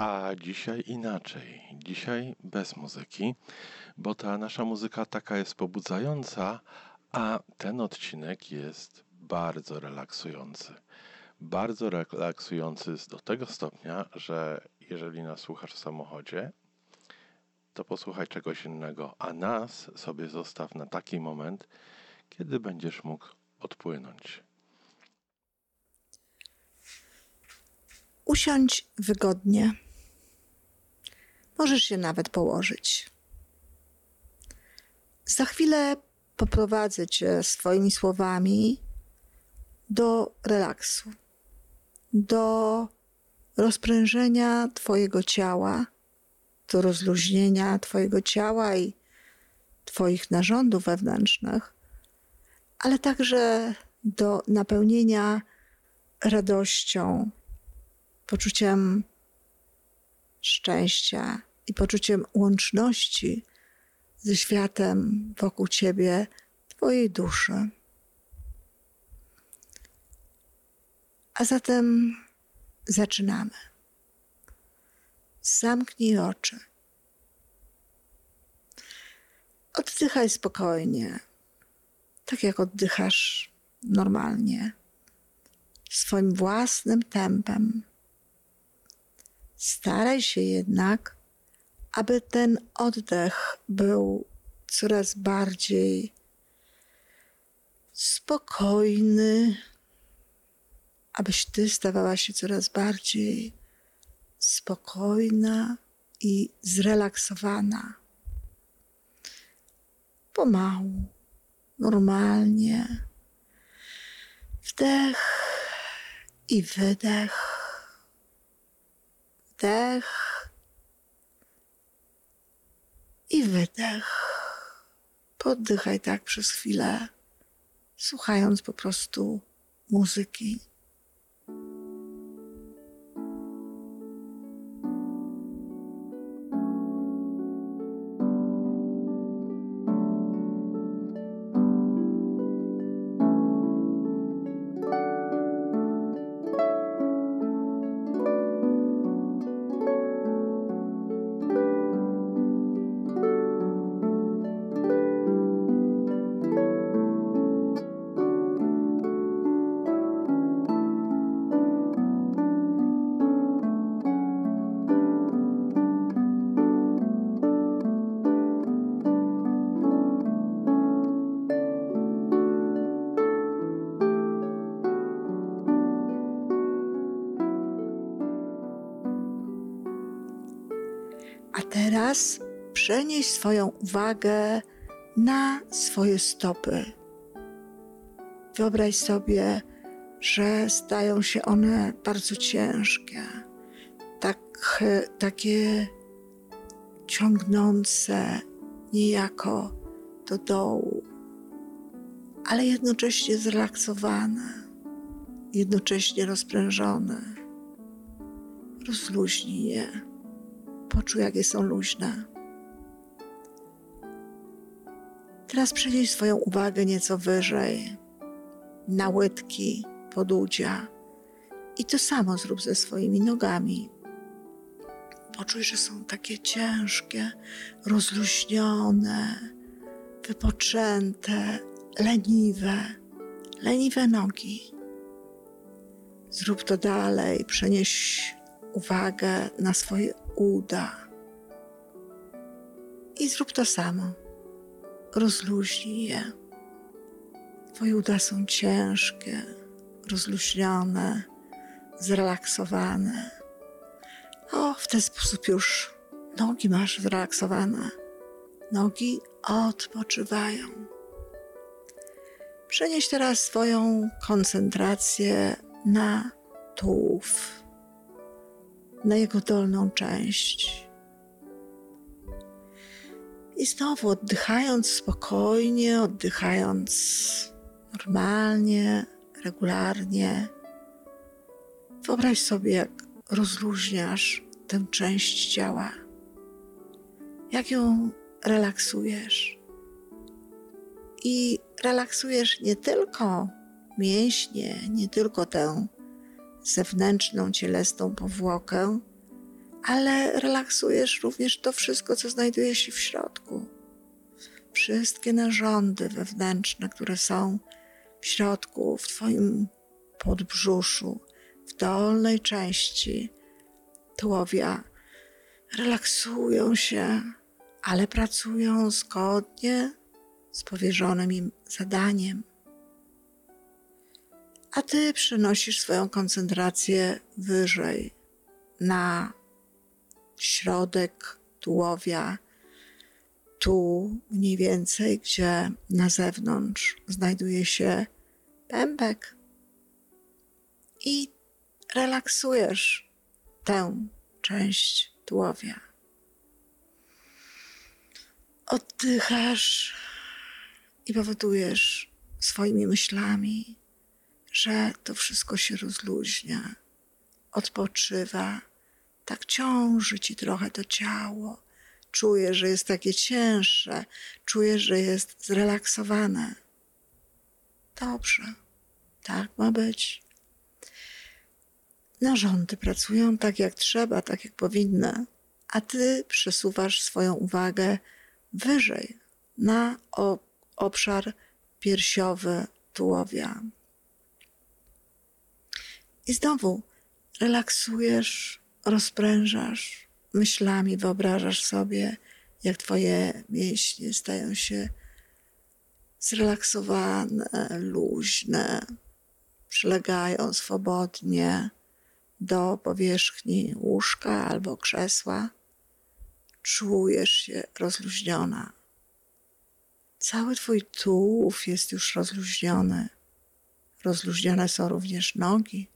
A dzisiaj inaczej. Dzisiaj bez muzyki, bo ta nasza muzyka taka jest pobudzająca, a ten odcinek jest bardzo relaksujący. Bardzo relaksujący do tego stopnia, że jeżeli nas słuchasz w samochodzie, to posłuchaj czegoś innego, a nas sobie zostaw na taki moment, kiedy będziesz mógł odpłynąć. Usiądź wygodnie. Możesz się nawet położyć. Za chwilę poprowadzę cię swoimi słowami do relaksu, do rozprężenia Twojego ciała, do rozluźnienia Twojego ciała i Twoich narządów wewnętrznych, ale także do napełnienia radością, poczuciem szczęścia i poczuciem łączności ze światem wokół Ciebie, Twojej duszy. A zatem zaczynamy. Zamknij oczy. Oddychaj spokojnie, tak jak oddychasz normalnie, swoim własnym tempem. Staraj się jednak, aby ten oddech był coraz bardziej spokojny, abyś ty stawała się coraz bardziej spokojna i zrelaksowana. Pomału, normalnie. Wdech i wydech. Wdech i wydech. Poddychaj tak przez chwilę, słuchając po prostu muzyki. Przenieś swoją uwagę na swoje stopy. Wyobraź sobie, że stają się one bardzo ciężkie, tak, takie ciągnące niejako do dołu, ale jednocześnie zrelaksowane, jednocześnie rozprężone. Rozluźnij je. Poczuj, jakie są luźne. Teraz przenieś swoją uwagę nieco wyżej, na łydki podudzia i to samo zrób ze swoimi nogami. Poczuj, że są takie ciężkie, rozluźnione, wypoczęte, leniwe, leniwe nogi. Zrób to dalej, przenieś uwagę na swoje uda. I zrób to samo. Rozluźnij je. Twoje uda są ciężkie, rozluźnione, zrelaksowane. O, w ten sposób już nogi masz zrelaksowane. Nogi odpoczywają. Przenieś teraz swoją koncentrację na tułów na jego dolną część. I znowu oddychając spokojnie, oddychając normalnie, regularnie, wyobraź sobie, jak rozluźniasz tę część ciała, jak ją relaksujesz. I relaksujesz nie tylko mięśnie, nie tylko tę zewnętrzną cielesną powłokę, ale relaksujesz również to wszystko, co znajduje się w środku. Wszystkie narządy wewnętrzne, które są w środku, w Twoim podbrzuszu, w dolnej części tułowia, relaksują się, ale pracują zgodnie z powierzonym im zadaniem. A ty przenosisz swoją koncentrację wyżej na środek tułowia, tu mniej więcej, gdzie na zewnątrz znajduje się pępek. I relaksujesz tę część tułowia. Oddychasz i powodujesz swoimi myślami, że to wszystko się rozluźnia, odpoczywa, tak ciąży ci trochę to ciało. Czujesz, że jest takie cięższe, czujesz, że jest zrelaksowane. Dobrze, tak ma być. Narządy pracują tak jak trzeba, tak jak powinny, a ty przesuwasz swoją uwagę wyżej na obszar piersiowy tułowia. I znowu relaksujesz, rozprężasz myślami, wyobrażasz sobie, jak twoje mięśnie stają się zrelaksowane, luźne, przylegają swobodnie do powierzchni łóżka albo krzesła. Czujesz się rozluźniona. Cały twój tułów jest już rozluźniony. Rozluźnione są również nogi.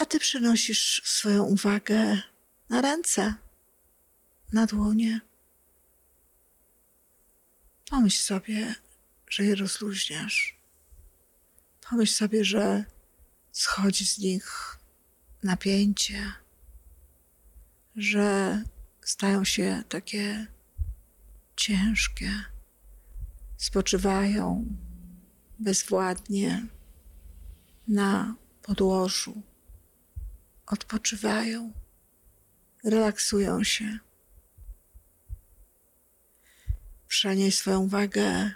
A ty przenosisz swoją uwagę na ręce, na dłonie. Pomyśl sobie, że je rozluźniasz. Pomyśl sobie, że schodzi z nich napięcie, że stają się takie ciężkie, spoczywają bezwładnie na podłożu, odpoczywają, relaksują się. Przenieś swoją uwagę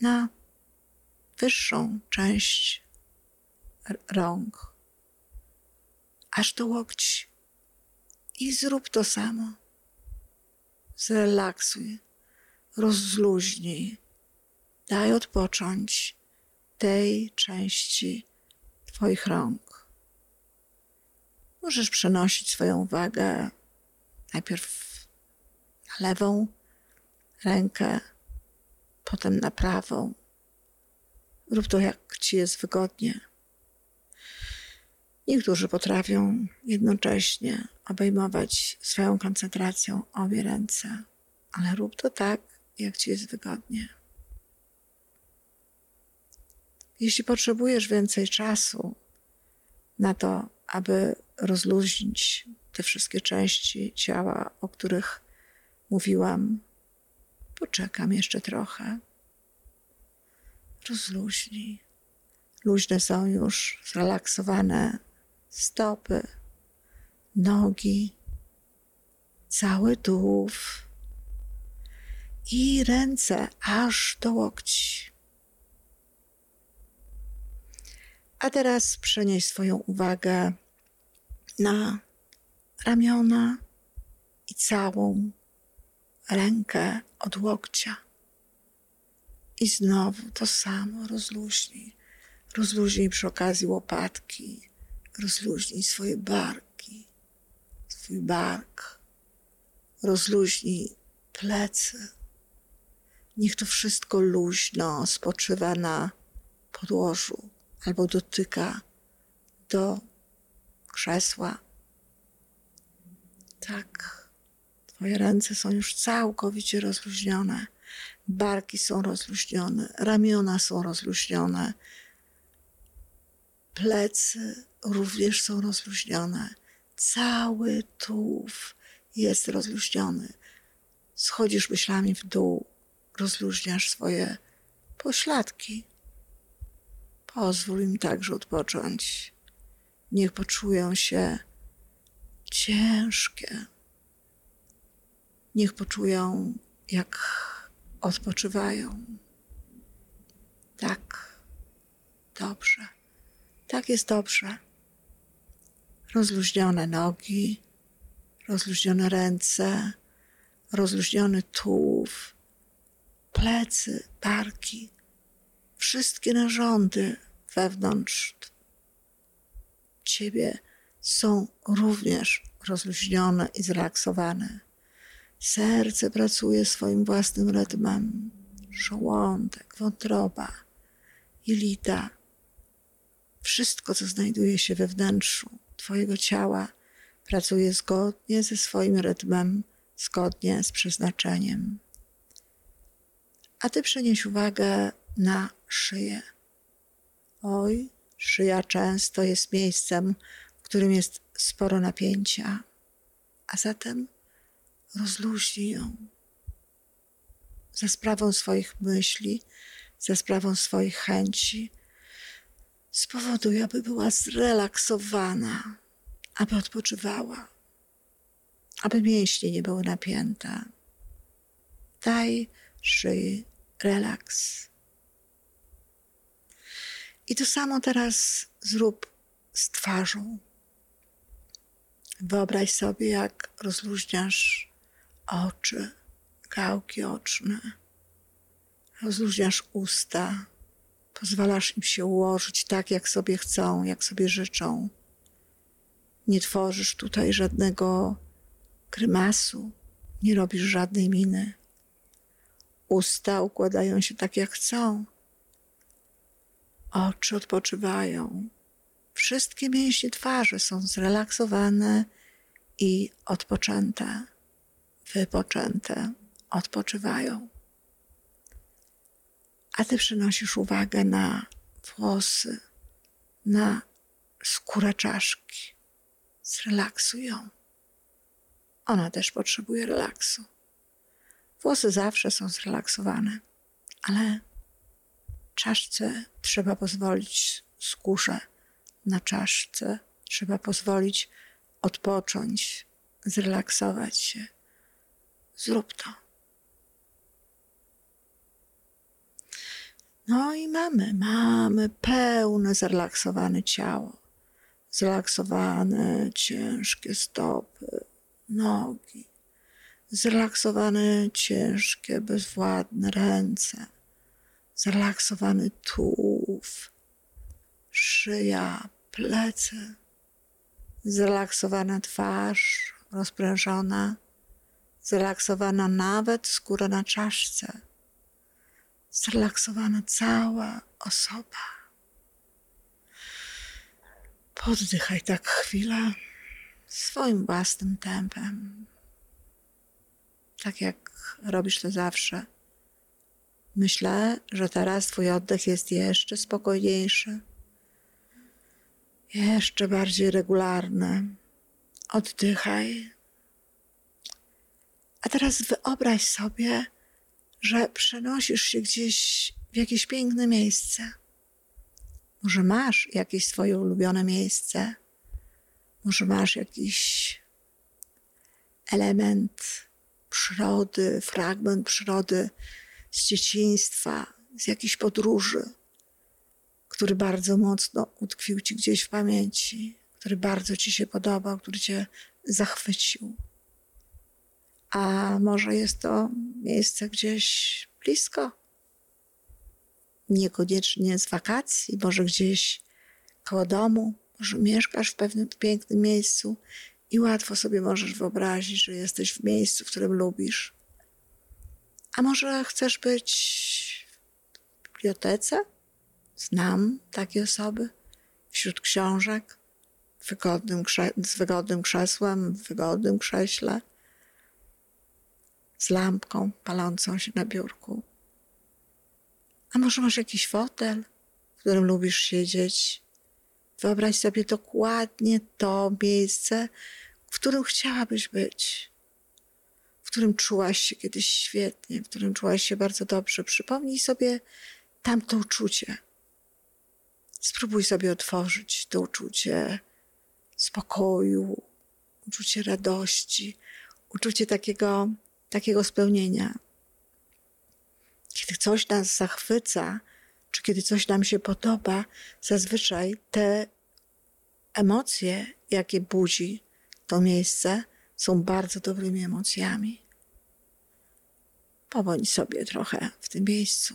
na wyższą część rąk, aż do łokci i zrób to samo. Zrelaksuj rozluźnij, daj odpocząć tej części Twoich rąk. Możesz przenosić swoją uwagę najpierw na lewą rękę, potem na prawą. Rób to jak Ci jest wygodnie. Niektórzy potrafią jednocześnie obejmować swoją koncentracją obie ręce, ale rób to tak, jak ci jest wygodnie. Jeśli potrzebujesz więcej czasu na to, aby rozluźnić te wszystkie części ciała, o których mówiłam, poczekam jeszcze trochę. Rozluźnij. Luźne są już zrelaksowane stopy, nogi, cały tułów i ręce aż do łokci. A teraz przenieś swoją uwagę na ramiona i całą rękę od łokcia. I znowu to samo rozluźnij. Rozluźnij przy okazji łopatki, rozluźnij swoje barki, swój bark, rozluźnij plecy Niech to wszystko luźno spoczywa na podłożu albo dotyka do krzesła. Tak, Twoje ręce są już całkowicie rozluźnione, barki są rozluźnione, ramiona są rozluźnione, plecy również są rozluźnione, cały tułów jest rozluźniony. Schodzisz myślami w dół rozluźniasz swoje pośladki. Pozwól im także odpocząć. Niech poczują się ciężkie. Niech poczują, jak odpoczywają. Tak, dobrze. Tak jest dobrze. Rozluźnione nogi, rozluźnione ręce, rozluźniony tułów, plecy, barki, wszystkie narządy wewnątrz ciebie są również rozluźnione i zrelaksowane. Serce pracuje swoim własnym rytmem, żołądek, wątroba, jelita, wszystko, co znajduje się we wnętrzu Twojego ciała, pracuje zgodnie ze swoim rytmem, zgodnie z przeznaczeniem. A Ty przenieś uwagę na szyję. Oj, szyja często jest miejscem, w którym jest sporo napięcia, a zatem rozluźnij ją. Za sprawą swoich myśli, za sprawą swoich chęci, spowoduj, aby była zrelaksowana, aby odpoczywała, aby mięśnie nie były napięte. Daj szyi relaks. I to samo teraz zrób z twarzą. Wyobraź sobie, jak rozluźniasz oczy, gałki oczne, rozluźniasz usta, pozwalasz im się ułożyć tak, jak sobie chcą, jak sobie życzą. Nie tworzysz tutaj żadnego grymasu, nie robisz żadnej miny. Usta układają się tak, jak chcą. Oczy odpoczywają. Wszystkie mięśnie twarzy są zrelaksowane i odpoczęte, wypoczęte, odpoczywają. A ty przynosisz uwagę na włosy, na skórę czaszki. Zrelaksuj ją. Ona też potrzebuje relaksu. Włosy zawsze są zrelaksowane, ale czaszce trzeba pozwolić skórze na czaszce, trzeba pozwolić odpocząć, zrelaksować się. Zrób to. No i mamy, mamy pełne, zrelaksowane ciało. Zrelaksowane, ciężkie stopy, nogi. Zrelaksowane, ciężkie, bezwładne ręce. Zrelaksowany tułów, szyja, plecy. Zrelaksowana twarz, rozprężona. Zrelaksowana nawet skóra na czaszce zrelaksowana cała osoba. Poddychaj tak chwilę swoim własnym tempem, tak jak robisz to zawsze. Myślę, że teraz Twój oddech jest jeszcze spokojniejszy, jeszcze bardziej regularny. Oddychaj. A teraz wyobraź sobie, że przenosisz się gdzieś w jakieś piękne miejsce. Może masz jakieś swoje ulubione miejsce, może masz jakiś element przyrody, fragment przyrody z dzieciństwa, z jakiejś podróży, który bardzo mocno utkwił ci gdzieś w pamięci, który bardzo ci się podobał, który cię zachwycił a może jest to miejsce gdzieś blisko, niekoniecznie z wakacji, może gdzieś koło domu, może mieszkasz w pewnym pięknym miejscu i łatwo sobie możesz wyobrazić, że jesteś w miejscu, w którym lubisz. A może chcesz być w bibliotece? Znam takie osoby wśród książek, wygodnym z wygodnym krzesłem, w wygodnym krześle z lampką palącą się na biurku. A może masz jakiś fotel, w którym lubisz siedzieć? Wyobraź sobie dokładnie to miejsce, w którym chciałabyś być, w którym czułaś się kiedyś świetnie, w którym czułaś się bardzo dobrze. Przypomnij sobie tamto uczucie. Spróbuj sobie otworzyć to uczucie spokoju, uczucie radości, uczucie takiego, takiego spełnienia. Kiedy coś nas zachwyca, czy kiedy coś nam się podoba, zazwyczaj te emocje, jakie budzi to miejsce, są bardzo dobrymi emocjami. Pobądź sobie trochę w tym miejscu.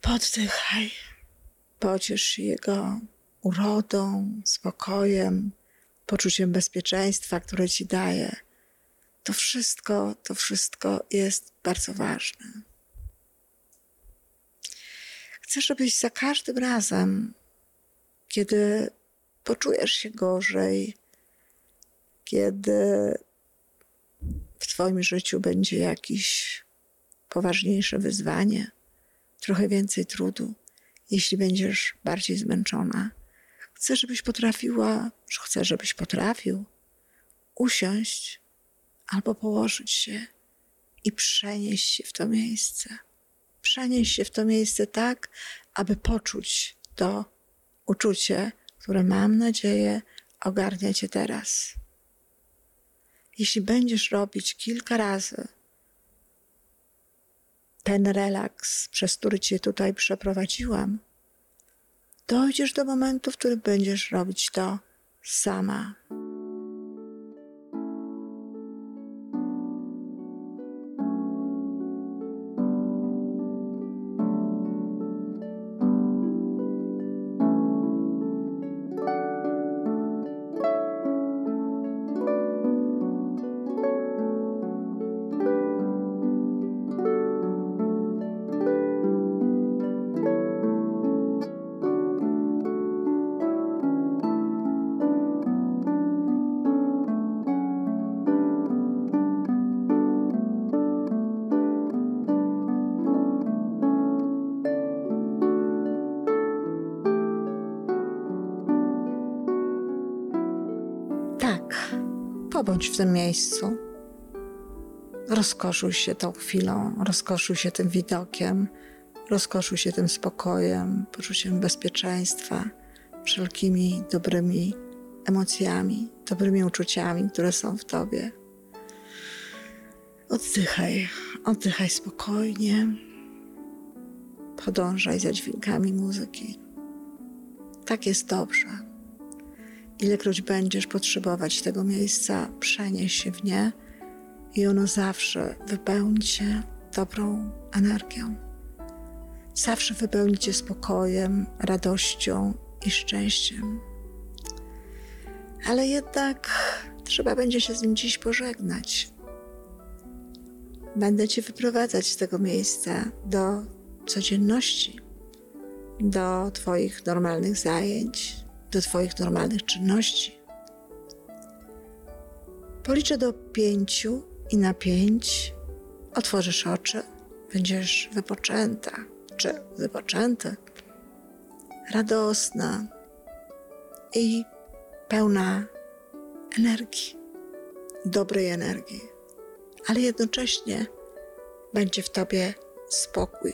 Poddychaj. Pociesz się jego urodą, spokojem, poczuciem bezpieczeństwa, które ci daje. To wszystko, to wszystko jest bardzo ważne. Chcę, żebyś za każdym razem, kiedy poczujesz się gorzej, kiedy w Twoim życiu będzie jakieś poważniejsze wyzwanie, trochę więcej trudu, jeśli będziesz bardziej zmęczona. Chcę, żebyś potrafiła, chcę, żebyś potrafił usiąść albo położyć się i przenieść się w to miejsce. Przenieść się w to miejsce tak, aby poczuć to uczucie, które mam nadzieję ogarnia cię teraz. Jeśli będziesz robić kilka razy ten relaks, przez który cię tutaj przeprowadziłam, dojdziesz do momentu, w którym będziesz robić to sama. Pobądź w tym miejscu. Rozkoszuj się tą chwilą, rozkoszuj się tym widokiem, rozkoszuj się tym spokojem, poczuciem bezpieczeństwa, wszelkimi dobrymi emocjami, dobrymi uczuciami, które są w tobie. Oddychaj, oddychaj spokojnie. Podążaj za dźwiękami muzyki. Tak jest dobrze. Ilekroć będziesz potrzebować tego miejsca, przenieś się w nie i ono zawsze wypełni cię dobrą energią. Zawsze wypełni cię spokojem, radością i szczęściem. Ale jednak trzeba będzie się z nim dziś pożegnać. Będę cię wyprowadzać z tego miejsca do codzienności, do Twoich normalnych zajęć, do Twoich normalnych czynności. Policzę do pięciu i na pięć otworzysz oczy, będziesz wypoczęta czy wypoczęty, radosna i pełna energii, dobrej energii, ale jednocześnie będzie w tobie spokój.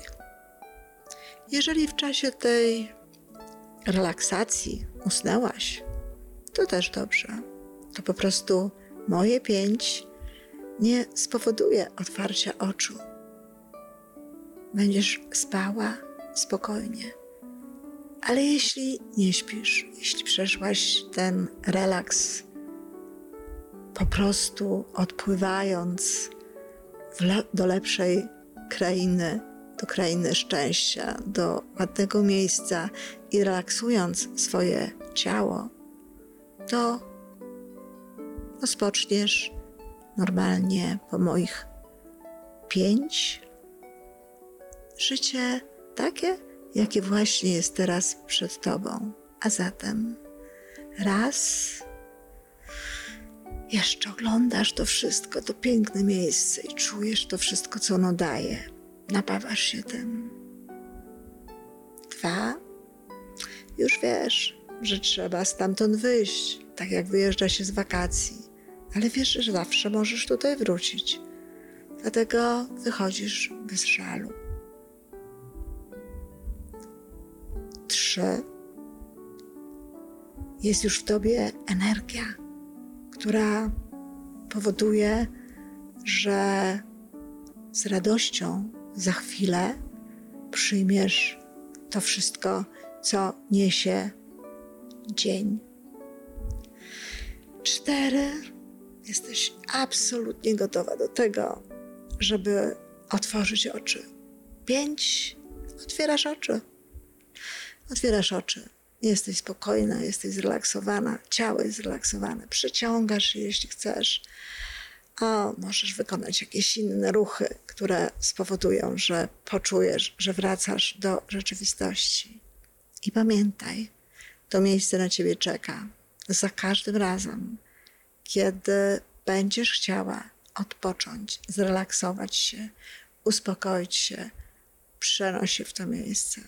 Jeżeli w czasie tej relaksacji usnęłaś, to też dobrze. To po prostu moje pięć nie spowoduje otwarcia oczu. Będziesz spała spokojnie. Ale jeśli nie śpisz, jeśli przeszłaś ten relaks, po prostu odpływając le do lepszej krainy, do krainy szczęścia, do ładnego miejsca i relaksując swoje ciało, to rozpoczniesz normalnie po moich pięć życie takie, jakie właśnie jest teraz przed Tobą. A zatem raz jeszcze oglądasz to wszystko, to piękne miejsce i czujesz to wszystko, co ono daje. Napawasz się tym. Dwa, już wiesz, że trzeba stamtąd wyjść, tak jak wyjeżdża się z wakacji, ale wiesz, że zawsze możesz tutaj wrócić. Dlatego wychodzisz bez żalu. Trzy. jest już w tobie energia, która powoduje, że z radością za chwilę przyjmiesz to wszystko, co niesie dzień. Cztery. Jesteś absolutnie gotowa do tego, żeby otworzyć oczy. Pięć. Otwierasz oczy. Otwierasz oczy. Jesteś spokojna, jesteś zrelaksowana, ciało jest zrelaksowane. Przeciągasz się, jeśli chcesz. A możesz wykonać jakieś inne ruchy, które spowodują, że poczujesz, że wracasz do rzeczywistości. I pamiętaj, to miejsce na ciebie czeka. Za każdym razem, kiedy będziesz chciała odpocząć, zrelaksować się, uspokoić się, przenoś się w to miejsce.